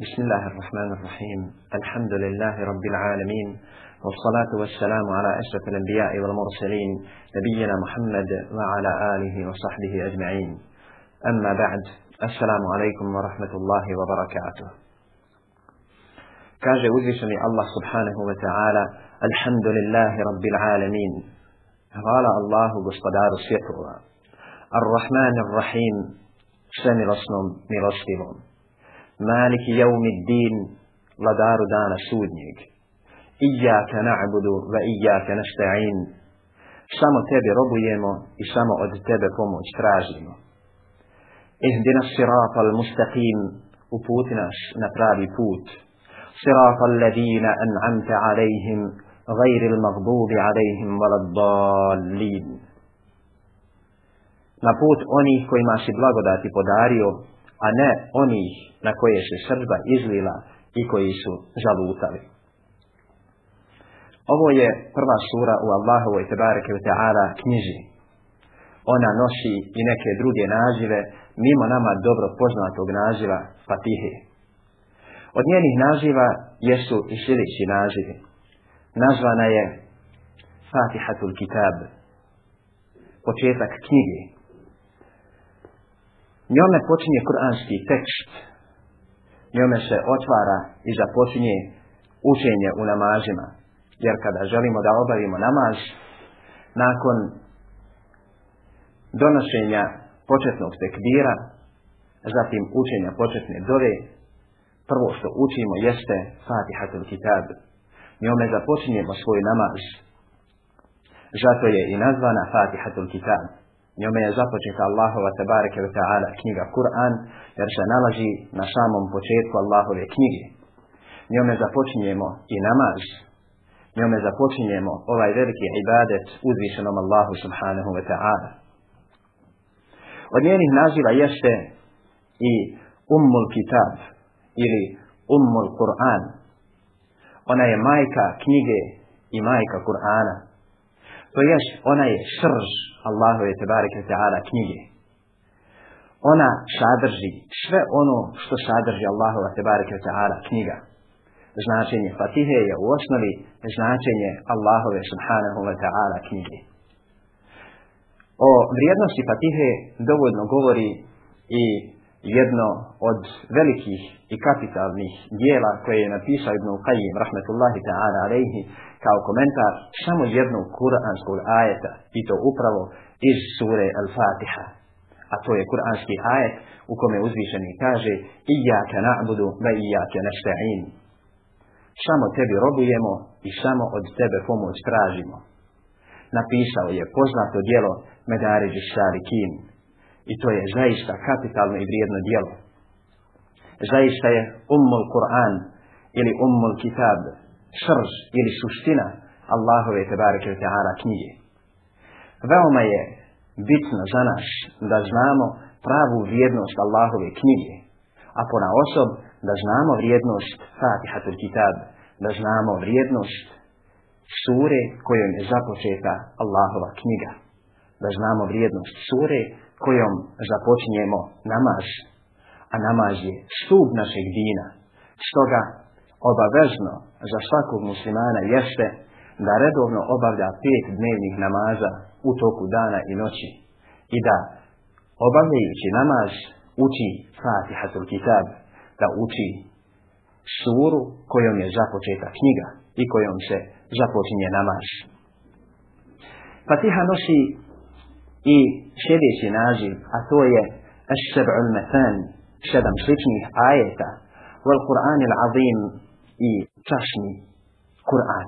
بسم الله الرحمن الرحيم الحمد لله رب العالمين والصلاة والسلام على أشرف الأنبياء والمرسلين نبينا محمد وعلى آله وصحبه أجمعين أما بعد السلام عليكم ورحمة الله وبركاته كاجة وزيشني الله سبحانه وتعالى الحمد لله رب العالمين قال الله gospodaru الرحمن الرحيم سمilosnom milostivom maliki jaumid din, vladaru dana sudnjeg. Iyaka na'budu wa iyaka nasta'in. Samo tebe robujemo i samo od tebe pomoć tražimo. Ihdina sirata al-mustaqim, uputi nas na pravi put. Sirata al-ladina an'amta alayhim, gajri al-maghdubi alayhim, vala dalin. Na put onih kojima si blagodati podario, a ne onih na koje se srdba izlila i koji su žalutali. Ovo je prva sura u Allahovoj tebareke u ta'ala knjiži. Ona nosi i neke druge nazive, mimo nama dobro poznatog naziva Fatihi. Od njenih naziva jesu i sljedeći nazivi. Nazvana je Fatihatul Kitab, početak knjige. Njome počinje kuranski tekst. Njome se otvara i započinje učenje u namazima. Jer kada želimo da obavimo namaz, nakon donošenja početnog tekbira, zatim učenja početne dove, prvo što učimo jeste Fatihatul Kitab. Njome započinjemo svoj namaz. Zato je i nazvana Fatihatul Kitab njome je započeta Allahova tabareke wa ta'ala knjiga Kur'an, jer se nalazi na samom početku Allahove knjige. Njome započinjemo i namaz, njome započinjemo ovaj veliki ibadet uzvišenom Allahu subhanahu wa ta'ala. Od njenih naziva jeste i Ummul Kitab ili Ummul Kur'an. Ona je majka knjige i majka Kur'ana. To je, ona je srž Allahove tebareke ta'ala knjige. Ona sadrži sve ono što sadrži Allahove tebareke ta'ala knjiga. Značenje Fatihe je u osnovi značenje Allahove subhanahu wa ta'ala knjige. O vrijednosti Fatihe dovoljno govori i jedno od velikih i kapitalnih dijela koje je napisao Ibn Qayyim rahmetullahi ta'ala alejhi kao komentar samo jednog kuranskog ajeta i to upravo iz sure Al-Fatiha a to je kuranski ajet u kome uzvišeni kaže iyyaka na'budu wa iyyaka nasta'in samo tebi robujemo i samo od tebe pomoć tražimo napisao je poznato djelo Medarej Sharikin I to je zaista kapitalno i vrijedno dijelo. Zaista je umul Kur'an ili umul Kitab, srž ili suština Allahove tebareke i teara knjige. Veoma je bitno za nas da znamo pravu vrijednost Allahove knjige, a pona osob da znamo vrijednost Fatihatul Kitab, da znamo vrijednost sure kojom je započeta Allahova knjiga. Da znamo vrijednost sure kojom započinjemo namaz, a namaz je stup našeg dina. Stoga obavezno za svakog muslimana jeste da redovno obavlja pet dnevnih namaza u toku dana i noći i da obavljajući namaz uči Fatihatul Kitab, da uči suru kojom je započeta knjiga i kojom se započinje namaz. Fatiha nosi i sljedeći naziv, a to je As-Sab'u al-Mathani, sedam sličnih ajeta, wal Qur'an al-Azim i časni Kur'an.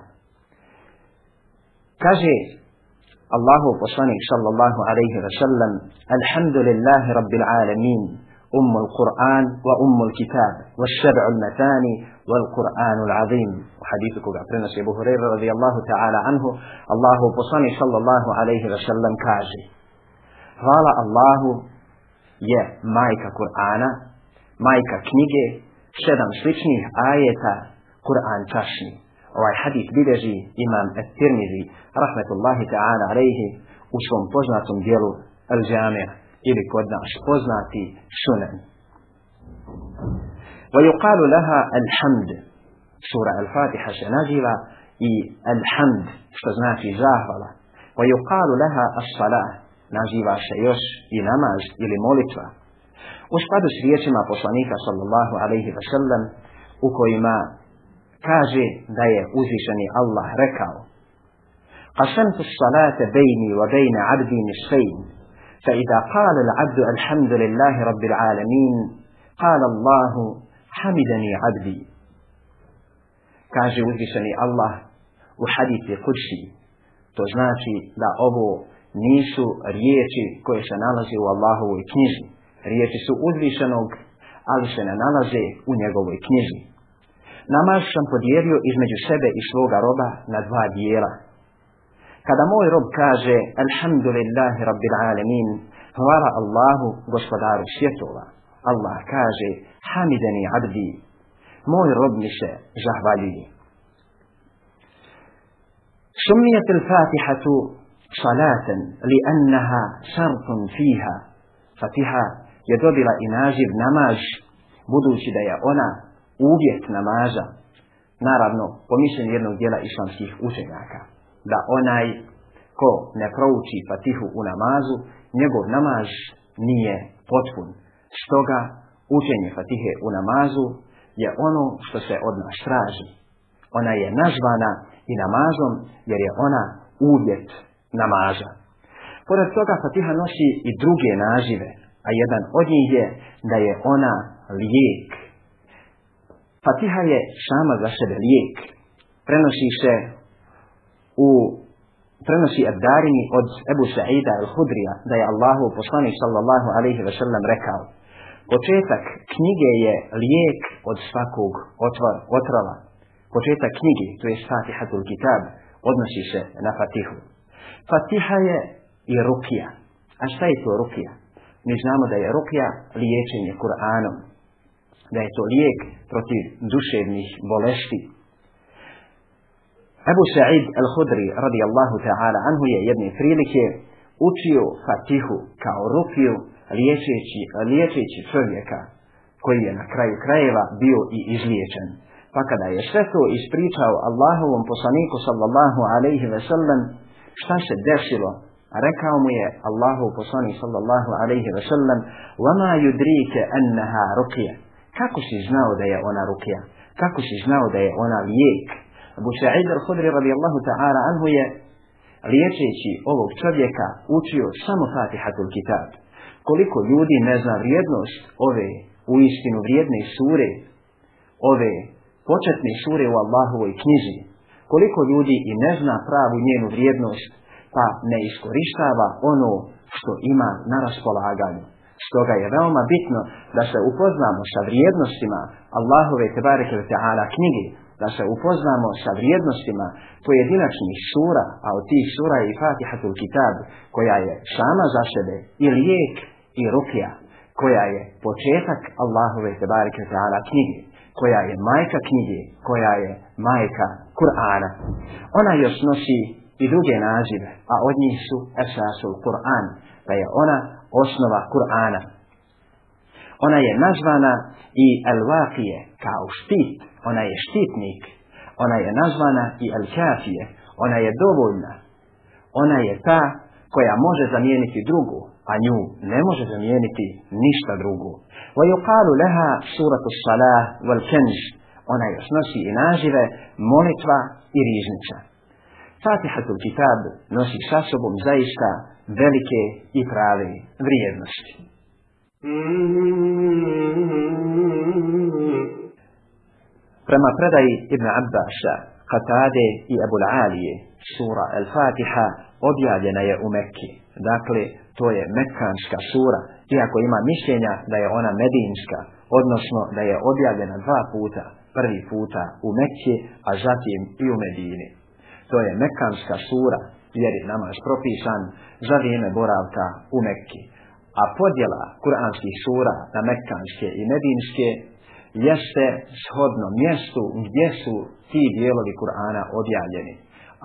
Kaže Allahu poslanik sallallahu alaihi wa sallam, Alhamdulillahi rabbil alamin, al-Qur'an wa أم القرآن وأم الكتاب والسبع المثاني والقرآن العظيم وحديثك بعثنا أبو هريرة رضي الله تعالى عنه الله بصني صلى الله عليه وسلم كاجي Hvala Allahu je majka Kur'ana, majka knjige, sedam sličnih ajeta Kur'an čašni. Ovaj hadith bideži imam Estirnizi, rahmetullahi ta'ala rejhi, u svom poznatom dijelu Al-đamir ili kod naš poznati sunan. Vajukalu leha Alhamd, sura Al-Fatiha se naziva i Alhamd, što znači zahvala. Vajukalu leha As-Salah, naziva se još i namaz ili molitva. U skladu s riječima poslanika sallallahu alaihi wa sallam, u kojima kaže da je uzvišeni Allah rekao قسمت الصلاة بيني وبين عبدي نصفين فإذا قال العبد الحمد لله رب العالمين قال الله حمدني عبدي كاجي وذي الله وحديث قدسي تزناتي لا أبو nisu riječi koje se nalaze u Allahovoj knjizi. Riječi su uzvišenog, ali se ne nalaze u njegovoj knjizi. Namaz sam podijelio između sebe i svoga roba na dva dijela. Kada moj rob kaže Alhamdulillahi Rabbil Alemin, hvala Allahu gospodaru svjetova, Allah kaže Hamideni Abdi, moj rob mi se zahvaljuje. Sumnijetil Fatiha tu salaten li annaha šartun fiha. Fatiha je dobila i naziv namaž, budući da je ona uvjet namaža. Naravno, po mišljenju jednog dijela islamskih učenjaka, da onaj ko ne prouči Fatihu u namazu, njegov namaž nije potpun. Stoga, učenje Fatihe u namazu je ono što se od nas traži. Ona je nazvana i namazom jer je ona uvjet namaža. Pored toga Fatiha nosi i druge nažive, a jedan od njih je da je ona lijek. Fatiha je sama za sebe lijek. Prenosi se u prenosi Abdarini od Ebu Sa'ida al-Hudrija da je Allahu poslanik sallallahu alaihi ve sellem rekao Početak knjige je lijek od svakog otvor, otrova. Početak knjige, to je Fatiha tul Kitab, odnosi se na Fatihu. Fatiha je i rukija. A šta je to rukija? Mi znamo da je rukija liječenje Kur'anom. Da je to lijek protiv duševnih bolešti. Ebu Sa'id al-Hudri radijallahu ta'ala anhu je jedne prilike učio Fatihu kao rukiju liječeći, liječeći čovjeka koji je na kraju krajeva bio i izliječen. Pa kada je sve to ispričao Allahovom poslaniku sallallahu alaihi ve sellem, šta se desilo. Rekao mu je Allahu poslani sallallahu alaihi wa sallam, وَمَا يُدْرِيكَ أَنَّهَا رُقِيَ Kako si znao da je ona rukija? Kako si znao da je ona lijek? Abu Sa'id al-Khudri radijallahu ta'ala anhu je liječeći ovog čovjeka učio samo Fatihatul Kitab. Koliko ljudi ne zna vrijednost ove u istinu vrijedne sure, ove početne sure u Allahovoj knjizi, koliko ljudi i ne zna pravu njenu vrijednost, pa ne iskoristava ono što ima na raspolaganju. Stoga je veoma bitno da se upoznamo sa vrijednostima Allahove tebareke ta'ala knjige, da se upoznamo sa vrijednostima pojedinačnih sura, a od tih sura je i Fatihatul Kitab, koja je sama za sebe i lijek i rukija, koja je početak Allahove tebareke ta'ala knjige, koja je majka knjige, koja je majka Kur'ana. Ona još nosi i druge nazive, a od njih su Esasul Kur'an, pa je ona osnova Kur'ana. Ona je nazvana i Elvakije kao štit, ona je štitnik. Ona je nazvana i Elkafije, ona je dovoljna. Ona je ta koja može zamijeniti drugu, a nju ne može zamijeniti ništa drugu. Vajukalu leha suratu salah vel kenj, ona još nosi i nazive molitva i riznica. Fatihatul Kitab nosi sa sobom zaista velike i prave vrijednosti. Prema predaji Ibn Abbasa, Katade i Abul Alije, sura Al-Fatiha objavljena je u Mekki. Dakle, to je Mekkanska sura, iako ima mišljenja da je ona medinska, odnosno da je objavljena dva puta, prvi puta u Mekije, a zatim i u Medini. To je Mekanska sura, jer je namaz propisan za vrijeme boravka u Mekije. A podjela kuranskih sura na Mekanske i Medinske jeste shodno mjestu gdje su ti dijelovi Kur'ana objavljeni.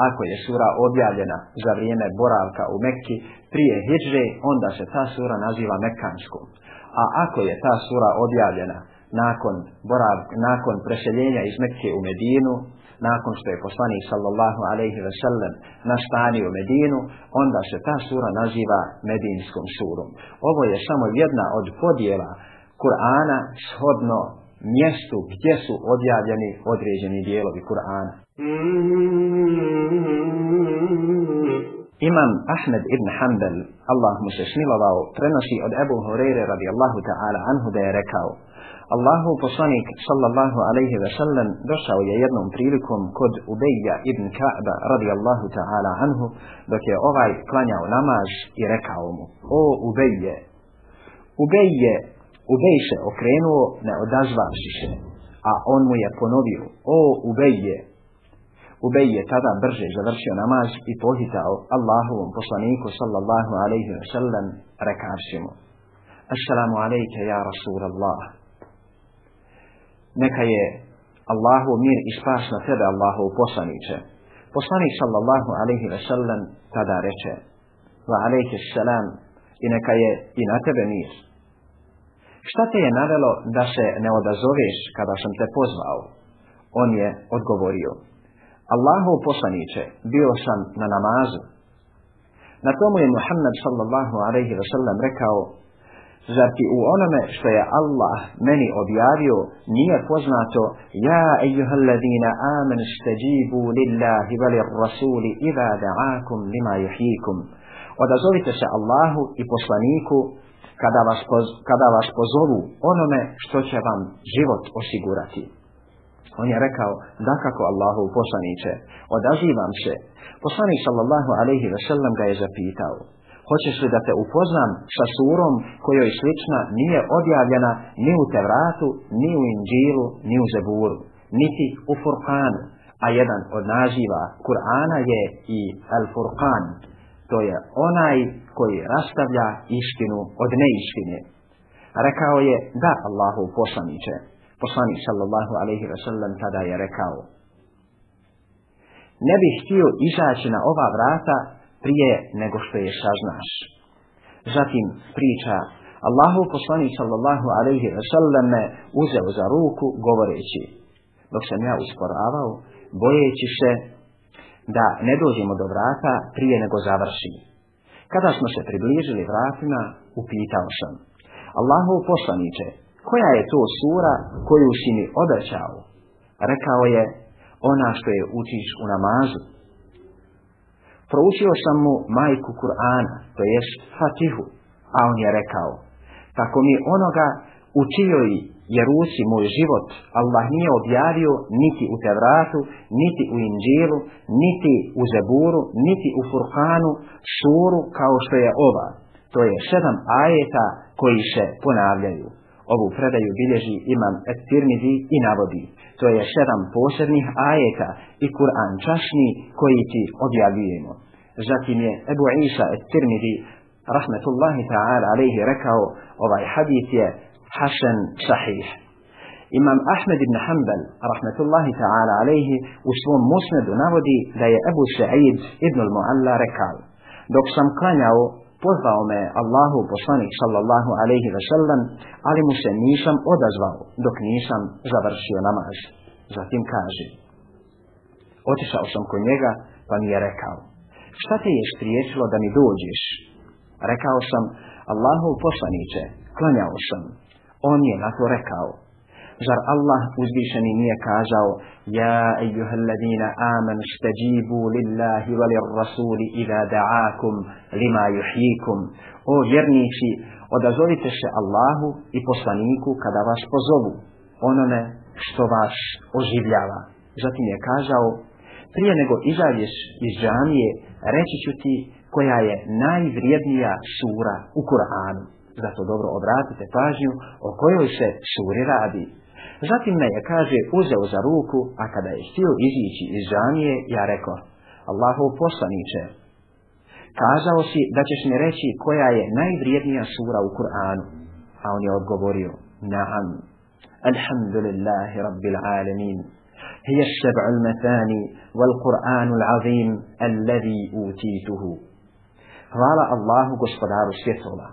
Ako je sura objavljena za vrijeme boravka u Mekki prije Hidže, onda se ta sura naziva Mekanskom. A ako je ta sura objavljena nakon borav, nakon preseljenja iz Mekke u Medinu, nakon što je poslanik sallallahu alejhi ve sellem nastanio u Medinu, onda se ta sura naziva Medinskom surom. Ovo je samo jedna od podjela Kur'ana shodno mjestu gdje su odjavljeni određeni dijelovi Kur'ana. Mm -hmm. Imam Ahmed ibn Hanbel, Allah mu se smilovao, prenosi od Ebu Hureyre radijallahu ta'ala anhu da je rekao Allahu poslanik sallallahu alaihi ve sellem došao je jednom prilikom kod Ubeja ibn Ka'ba radijallahu ta'ala anhu dok je ovaj klanjao namaz i rekao mu O Ubeje, Ubeje, Ubej se okrenuo, ne odazvaši se, a on mu je ponovio O Ubeje, Ubej je tada brže završio namaz i pohitao Allahovom poslaniku sallallahu alaihi wa sallam rekavši mu Assalamu alaike ja Rasul Allah Neka je Allahu mir i spas na tebe Allahov poslaniće Poslanik sallallahu alaihi wa sallam tada reče Wa alaihi salam i neka je i na tebe mir Šta te je navelo da se ne odazoveš kada sam te pozvao? On je odgovorio, Allahov poslaniče, bio sam na namazu. Na tomu je Muhammed sallallahu alaihi wa sallam rekao, Zar ti u onome što je Allah meni objavio nije poznato Ja eyyuhal ladina amen steđibu lillahi vali rasuli iva da'akum lima yuhikum Odazovite se Allahu i poslaniku kada vas, poz, kada vas pozovu onome što će vam život osigurati. On je rekao, da kako Allahu poslaniće, odazivam se. Poslanić sallallahu alaihi ve sellem ga je zapitao, hoćeš li da te upoznam sa surom kojoj slična nije objavljena ni u Tevratu, ni u Inđilu, ni u Zeburu, niti u Furkanu, a jedan od naziva Kur'ana je i Al Furkan, to je onaj koji rastavlja istinu od neistine. Rekao je, da Allahu poslaniće, poslanik sallallahu alaihi wa sallam tada je rekao Ne bih htio izaći na ova vrata prije nego što je saznaš. Zatim priča Allahu poslanik sallallahu alaihi wa sallam me uzeo za ruku govoreći dok sam ja usporavao bojeći se da ne dođemo do vrata prije nego završi. Kada smo se približili vratima, upitao sam. Allahu poslaniče, koja je to sura koju si mi obećao? Rekao je, ona što je učiš u namazu. Proučio sam mu majku Kur'ana, to jest Fatihu, a on je rekao, tako mi onoga učio i jer usi moj život Allah nije objavio niti u Tevratu, niti u Inđilu, niti u Zeburu, niti u Furhanu, suru kao što je ova. To je sedam ajeta koji se ponavljaju ovu predaju bilježi imam Tirmizi i navodi. To je sedam posebnih ajeta i Kur'an čašni koji ti objavljujemo. Zatim je Ebu Isa Tirmizi rahmetullahi ta'ala alaihi rekao ovaj hadit je Hasan Sahih. Imam Ahmed ibn Hanbal, rahmetullahi ta'ala alaihi, u svom musnedu navodi da je Ebu Sa'id ibn al-Mu'alla rekao, dok sam klanjao pozvao me Allahu poslanik sallallahu alaihi ve sellem, ali mu se nisam odazvao dok nisam završio namaz. Zatim kaže, otišao sam kod njega pa mi je rekao, šta ti je spriječilo da mi dođeš? Rekao sam, Allahu poslaniće, klanjao sam. On je na to rekao, Zar Allah uzvišeni nije kazao Ja ejuhel ladina aman stajibu lillahi vali rasuli iza da'akum lima juhijikum. O vjernici, odazovite se Allahu i poslaniku kada vas pozovu onome što vas oživljava. Zatim je kazao, prije nego izađeš iz džanije, reći ću ti koja je najvrijednija sura u Kur'anu. Zato dobro obratite pažnju o kojoj se suri radi. Zatim me je, kaže, uzeo za ruku, a kada je stil izići iz žanije, ja rekao, Allahov poslaniče, kazao si da ćeš mi reći koja je najvrijednija sura u Kur'anu. A on je odgovorio, naam, alhamdulillahi rabbil alemin, hiya šeb'u l-metani, wal Kur'anu l-azim, allazi utituhu. Hvala Allahu gospodaru svjetova.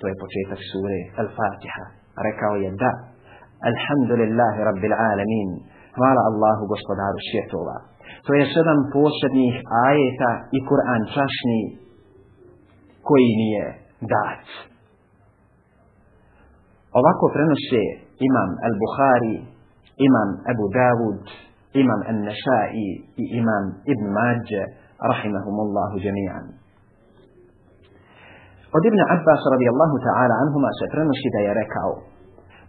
To je početak sure, al-Fatiha. Rekao je, da, Alhamdulillahi rabbil alamin. Hvala Allahu gospodaru svjetova. To je sedam posebnih ajeta i Kur'an časni koji nije dat. Ovako prenose imam Al-Bukhari, imam Abu Dawud, imam An-Nashai i imam Ibn Mađe, rahimahumullahu džemijan. Od Ibn Abbas radijallahu ta'ala anhuma se prenosi da je rekao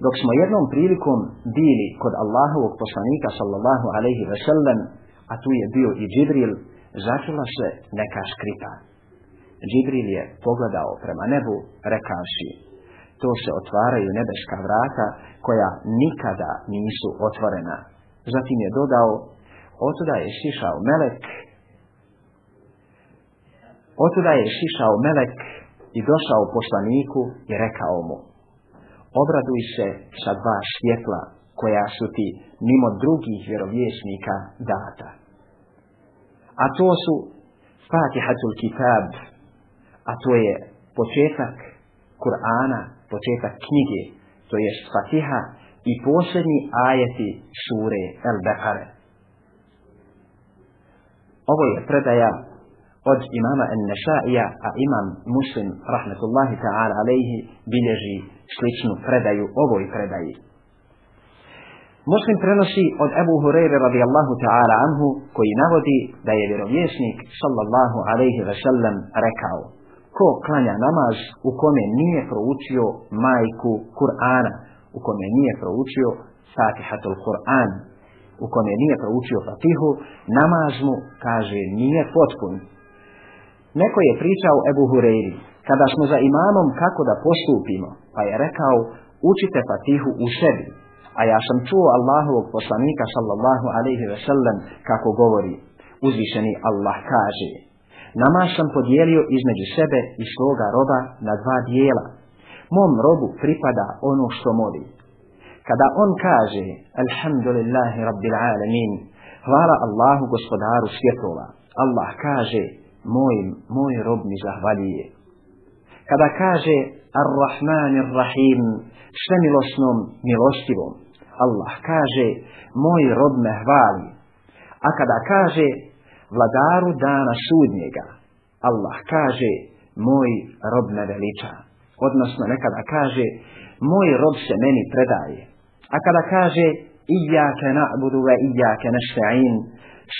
dok smo jednom prilikom bili kod Allahovog poslanika sallallahu alaihi ve sellem, a tu je bio i Džibril, začela se neka skripa. Džibril je pogledao prema nebu, rekavši, to se otvaraju nebeska vrata koja nikada nisu otvorena. Zatim je dodao, otuda je sišao melek, otuda je sišao melek i došao poslaniku i rekao mu, obraduj se sa dva svjetla, koja su ti mimo drugih vjerovjesnika data. A to su Fatihatul Kitab, a to je početak Kur'ana, početak knjige, to je Fatiha i posljednji ajeti sure El-Bekare. Ovo je predaja od imama Al-Nasha'ija, a imam Muslim, rahmetullahi ta'ala alaihi, bilježi sličnu predaju ovoj predaji. Muslim prenosi od Ebu Hureyre radijallahu ta'ala anhu, koji navodi da je vjerovjesnik sallallahu alaihi ve sellem rekao, ko klanja namaz u kome nije proučio majku Kur'ana, u kome nije proučio Fatihatul Kur'an, u kome nije proučio Fatihu, namaz mu, kaže, nije potpun, Neko je pričao Ebu Hureyri, kada smo za imamom kako da postupimo, pa je rekao, učite Fatihu u sebi. A ja sam čuo Allahovog poslanika sallallahu alaihi ve sellem kako govori, uzvišeni Allah kaže, namaz sam podijelio između sebe i svoga roba na dva dijela. Mom robu pripada ono što moli. Kada on kaže, alhamdulillahi rabbil alamin, hvala Allahu gospodaru svjetova, Allah kaže, moj, moj rob mi zahvalije. Kada kaže Ar-Rahman Ar-Rahim sve milosnom milostivom, Allah kaže moj rob me hvali. A kada kaže vladaru dana sudnjega, Allah kaže moj rob me veliča. Odnosno nekada kaže moj rob se meni predaje. A kada kaže Iyyake na'budu ve iyyake nasta'in,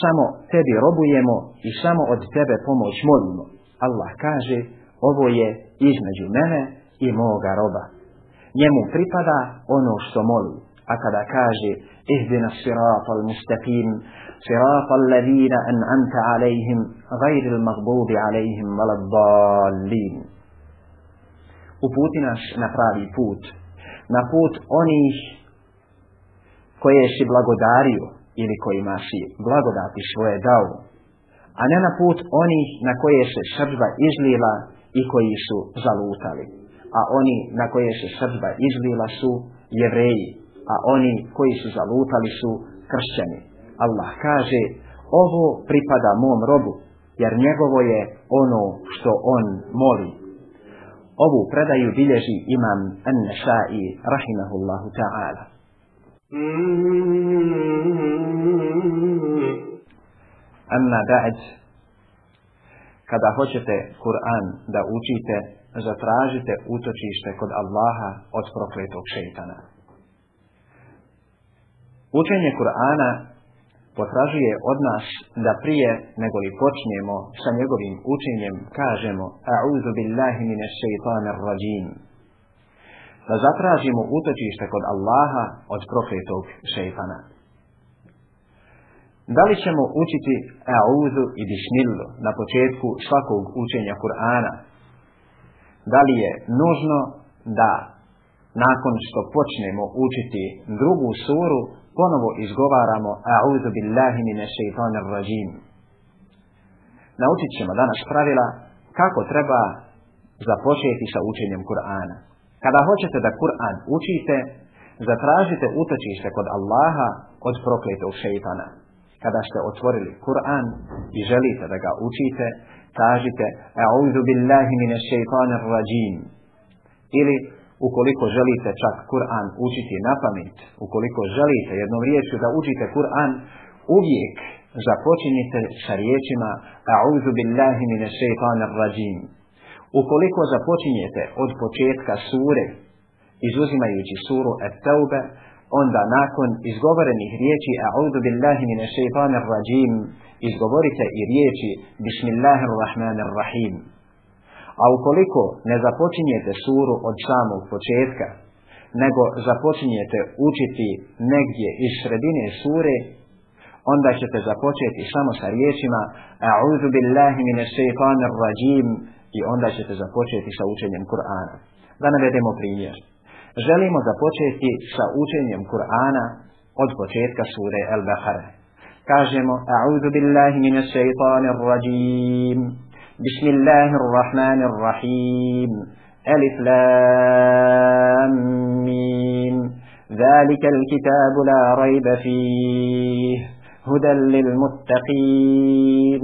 samo tebi robujemo i samo od tebe pomoć molimo. Allah kaže, ovo je između mene i moga roba. Njemu pripada ono što moli. A kada kaže, ihdina siratal mustaqim, siratal ladina an anta alejhim, gajril magbubi alejhim, valabdallin. Uputi nas na pravi put, na put onih koje si blagodario, ili kojima si blagodati svoje dao, a ne na put onih na koje se srđba izlila i koji su zalutali, a oni na koje se srđba izlila su jevreji, a oni koji su zalutali su kršćani. Allah kaže, ovo pripada mom robu, jer njegovo je ono što on moli. Ovu predaju bilježi imam An-Nasai, rahimahullahu ta'ala. Amma ba'd Kada hoćete Kur'an da učite, zatražite utočište kod Allaha od prokletog šeitana. Učenje Kur'ana potražuje od nas da prije nego li počnemo sa njegovim učenjem kažemo A'udhu billahi mine shaitanir rajim da zatražimo utočište kod Allaha od prokletog šeifana. Da li ćemo učiti Euzu i Bišmillu na početku svakog učenja Kur'ana? Da li je nužno da nakon što počnemo učiti drugu suru, ponovo izgovaramo Euzu billahi mine šeitanir rajim? Naučit ćemo danas pravila kako treba započeti sa učenjem Kur'ana. Kada hoćete da Kur'an učite, zatražite utočište kod Allaha od prokletog šeitana. Kada ste otvorili Kur'an i želite da ga učite, tražite A'udhu billahi mine šeitanir rajim. Ili ukoliko želite čak Kur'an učiti na pamet, ukoliko želite jednom riječu da učite Kur'an, uvijek započinite sa riječima A'udhu billahi mine šeitanir rajim. Ukoliko započinjete od početka sure, izuzimajući suru At-Taube, onda nakon izgovorenih riječi A'udhu billahi mine shaytanir rajim, izgovorite i riječi Bismillahirrahmanirrahim. A ukoliko ne započinjete suru od samog početka, nego započinjete učiti negdje iz sredine sure, onda ćete započeti samo sa riječima A'udhu billahi mine shaytanir rajim, i onda ćete započeti sa učenjem Kur'ana. Da navedemo primjer. Želimo započeti sa učenjem Kur'ana od početka sure el bahare Kažemo, A'udhu billahi minas shaitanir rajim, Bismillahirrahmanirrahim, Alif Lam Mim, l-kitabu la rajba fih, Hudan lil-muttaqin,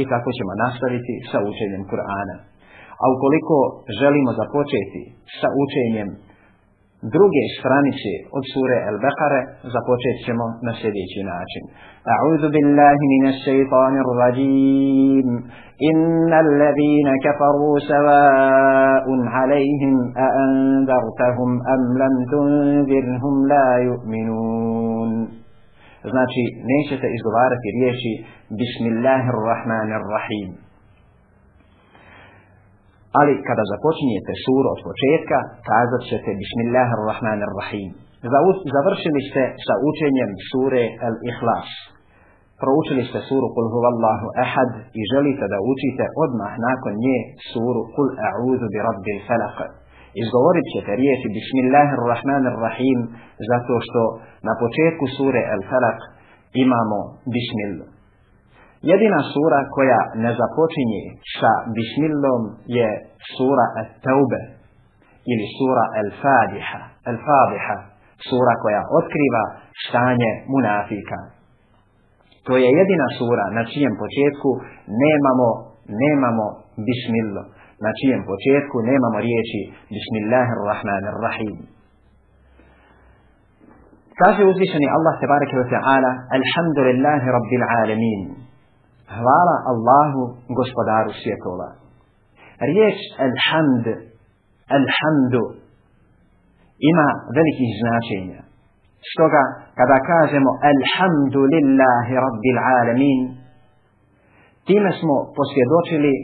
i kako ćemo nastaviti sa učenjem Kur'ana. A ukoliko želimo započeti sa učenjem druge stranice od sure Al-Baqare, započet ćemo na sljedeći način. أعوذ بالله من الشيطان الرجيم إن الذين كفروا سواء عليهم أأنذرتهم أم لم تنذرهم لا يؤمنون znači nećete izgovarati riječi Bismillahirrahmanirrahim. Ali kada započinjete suru od početka, kazat ćete Bismillahirrahmanirrahim. Završili ste sa učenjem sure Al-Ikhlas. Proučili ste suru Kul huvallahu ahad i želite da učite odmah nakon nje suru Kul a'udhu bi rabbi falakad izgovorit ćete riječi Bismillahirrahmanirrahim zato što na početku sure El Farak imamo Bismillah. Jedina sura koja ne započinje sa Bismillom je sura at Taube ili sura El Fadiha, El Fadiha, sura koja otkriva stanje munafika. To je jedina sura na čijem početku nemamo, nemamo Bismillah na čijem početku nemamo riječi Bismillahirrahmanirrahim. Kaže uzvišeni Allah tebareke wa ta'ala Alhamdulillahi rabbil alamin. Hvala Allahu gospodaru svjetova. Riječ Alhamd, Alhamdu ima veliki značenja. Stoga kada kažemo Alhamdulillahi rabbil alamin Time smo posvjedočili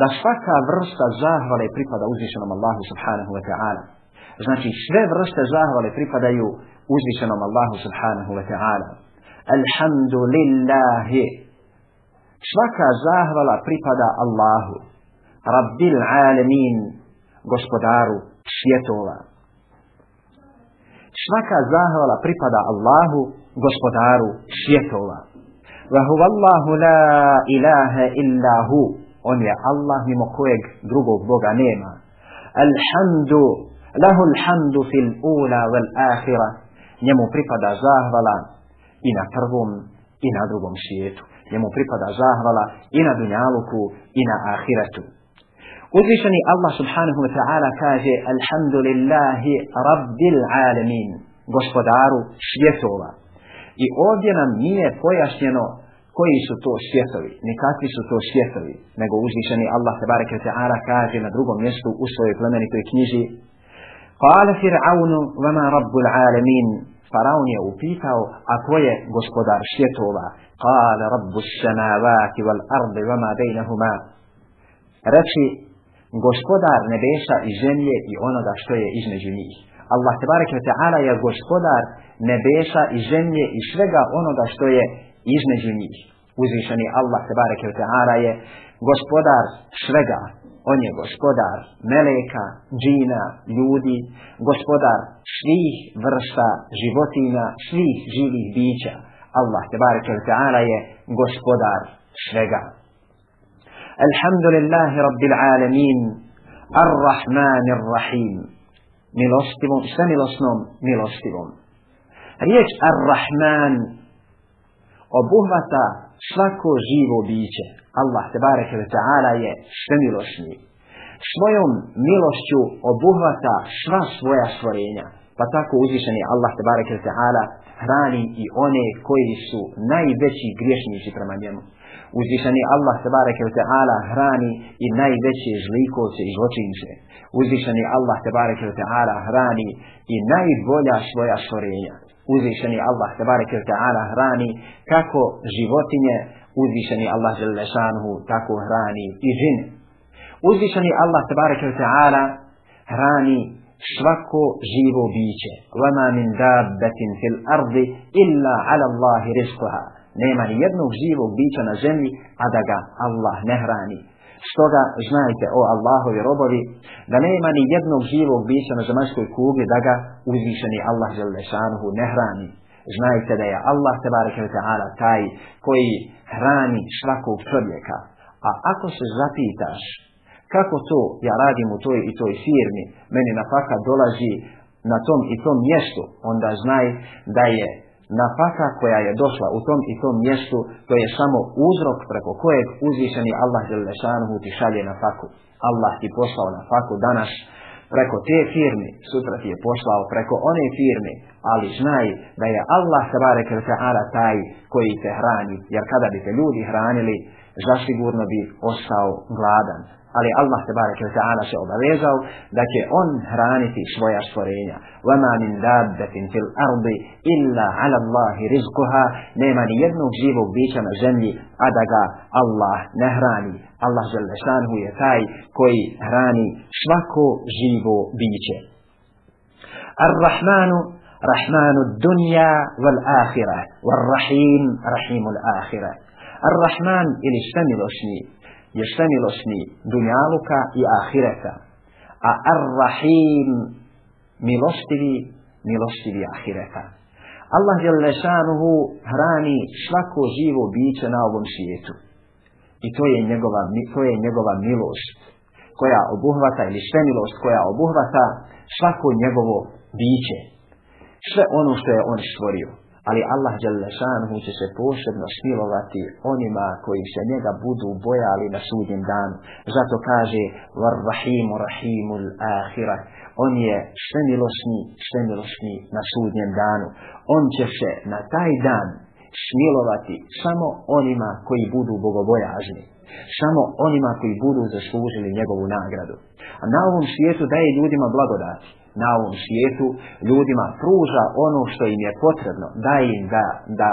da svaka vrsta zahvale pripada uzvišenom Allahu subhanahu wa ta'ala. Znači sve vrste zahvale pripadaju uzvišenom Allahu subhanahu wa ta'ala. Alhamdulillahi. Svaka zahvala pripada Allahu. Rabbil alemin, gospodaru svjetova. Svaka zahvala pripada Allahu, gospodaru svjetova. Wa huwa Allahu la ilaha illa hu. On je Allah mimo kojeg drugog Boga nema. Alhamdu, lahu alhamdu fil ula wal ahira. Njemu pripada zahvala i na prvom i na drugom svijetu. Njemu pripada zahvala i na dunjaluku i na ahiretu. Uzvišeni Allah subhanahu wa ta'ala kaže Alhamdulillahi rabbil alemin, gospodaru svjetova. I ovdje nam nije pojašnjeno koji su to svjetovi, ni kakvi su to svjetovi, nego uzvišeni Allah te bareke te ara kaže na drugom mjestu u svojoj plemenitoj knjiži. Qala fir'aunu wa ma rabbul alamin. Faraun je upitao, a ko je gospodar svjetova? Qala rabbu samavati wal ardi wa ma bejnahuma. Reči, gospodar nebesa i zemlje i onoga što je između njih. Allah te bareke te ara je gospodar nebesa i zemlje i svega onoga što je između njih. Uzvišeni Allah tebareke ta'ara je gospodar svega. On je gospodar meleka, džina, ljudi, gospodar svih vrsta životina, svih živih bića. Allah tebareke ta'ara je gospodar svega. Alhamdulillahi rabbil alamin, arrahmanir rahim. Milostivom, sve milosnom, milostivom. Riječ arrahman, rahman obuhvata svako živo biće. Allah te bareke ve ta'ala je svemilošnji. Svojom milošću obuhvata sva svoja stvorenja. Pa tako uzvišeni Allah te bareke ve ta'ala hrani i one koji su najveći griješnici prema njemu. Uzvišeni Allah te bareke ve ta'ala hrani i najveće zlikovce i zločince. Uzvišeni Allah te bareke ve ta'ala hrani i najbolja svoja stvorenja uzvišeni Allah tabareke ta'ala hrani kako životinje uzvišeni Allah želešanuhu tako hrani i žine. Uzvišeni Allah tabareke ta'ala hrani svako živo biće. Lama min dabbetin fil ardi illa ala Allahi rizkuha. Nema jednog živog bića na zemlji, a da ga Allah ne hrani. Stoga znajte o Allahovi robovi da nema ni jednog živog bića na zemaljskoj kugli da ga uzvišeni Allah želešanuhu ne hrani. Znajte da je Allah tebareke ve ta'ala taj koji hrani svakog čovjeka. A ako se zapitaš kako to ja radim u toj i toj firmi, meni na faka dolazi na tom i tom mjestu, onda znaj da je nafaka koja je došla u tom i tom mjestu, to je samo uzrok preko kojeg uzvišeni Allah Želešanuhu ti šalje nafaku. Allah ti poslao nafaku danas preko te firme, sutra ti je poslao preko one firme, ali znaj da je Allah sabare kreteara taj koji te hrani, jer kada bi te ljudi hranili, zasigurno bi ostao gladan. ali Allah bareke ve taala se obavezao da će on hraniti svoja stvorenja ma min dabbatin fil ardi illa ala Allahi rizquha nema ni jednog živog bića na zemlji a da ga Allah ne hrani Allah želešanhu je taj koji hrani svako živo biće Ar-Rahmanu Rahmanu dunya wal ahira wal rahim rahimul ahira Ar-Rahman ili je svemilosni dunjaluka i ahireta, a ar-rahim milostivi, milostivi ahireta. Allah je lešanuhu hrani svako živo biće na ovom svijetu. I to je njegova, to je njegova milost koja obuhvata ili svemilost koja obuhvata svako njegovo biće. Sve ono što je on stvorio ali Allah Đalešanhu će se posebno smilovati onima koji se njega budu bojali na sudnjem danu. Zato kaže, varrahimu rahimul ahira, on je svemilosni, svemilosni na sudnjem danu. On će se na taj dan smilovati samo onima koji budu bogobojažni. Samo onima koji budu zaslužili njegovu nagradu. A na ovom svijetu daje ljudima blagodati na ovom svijetu ljudima pruža ono što im je potrebno da im da, da,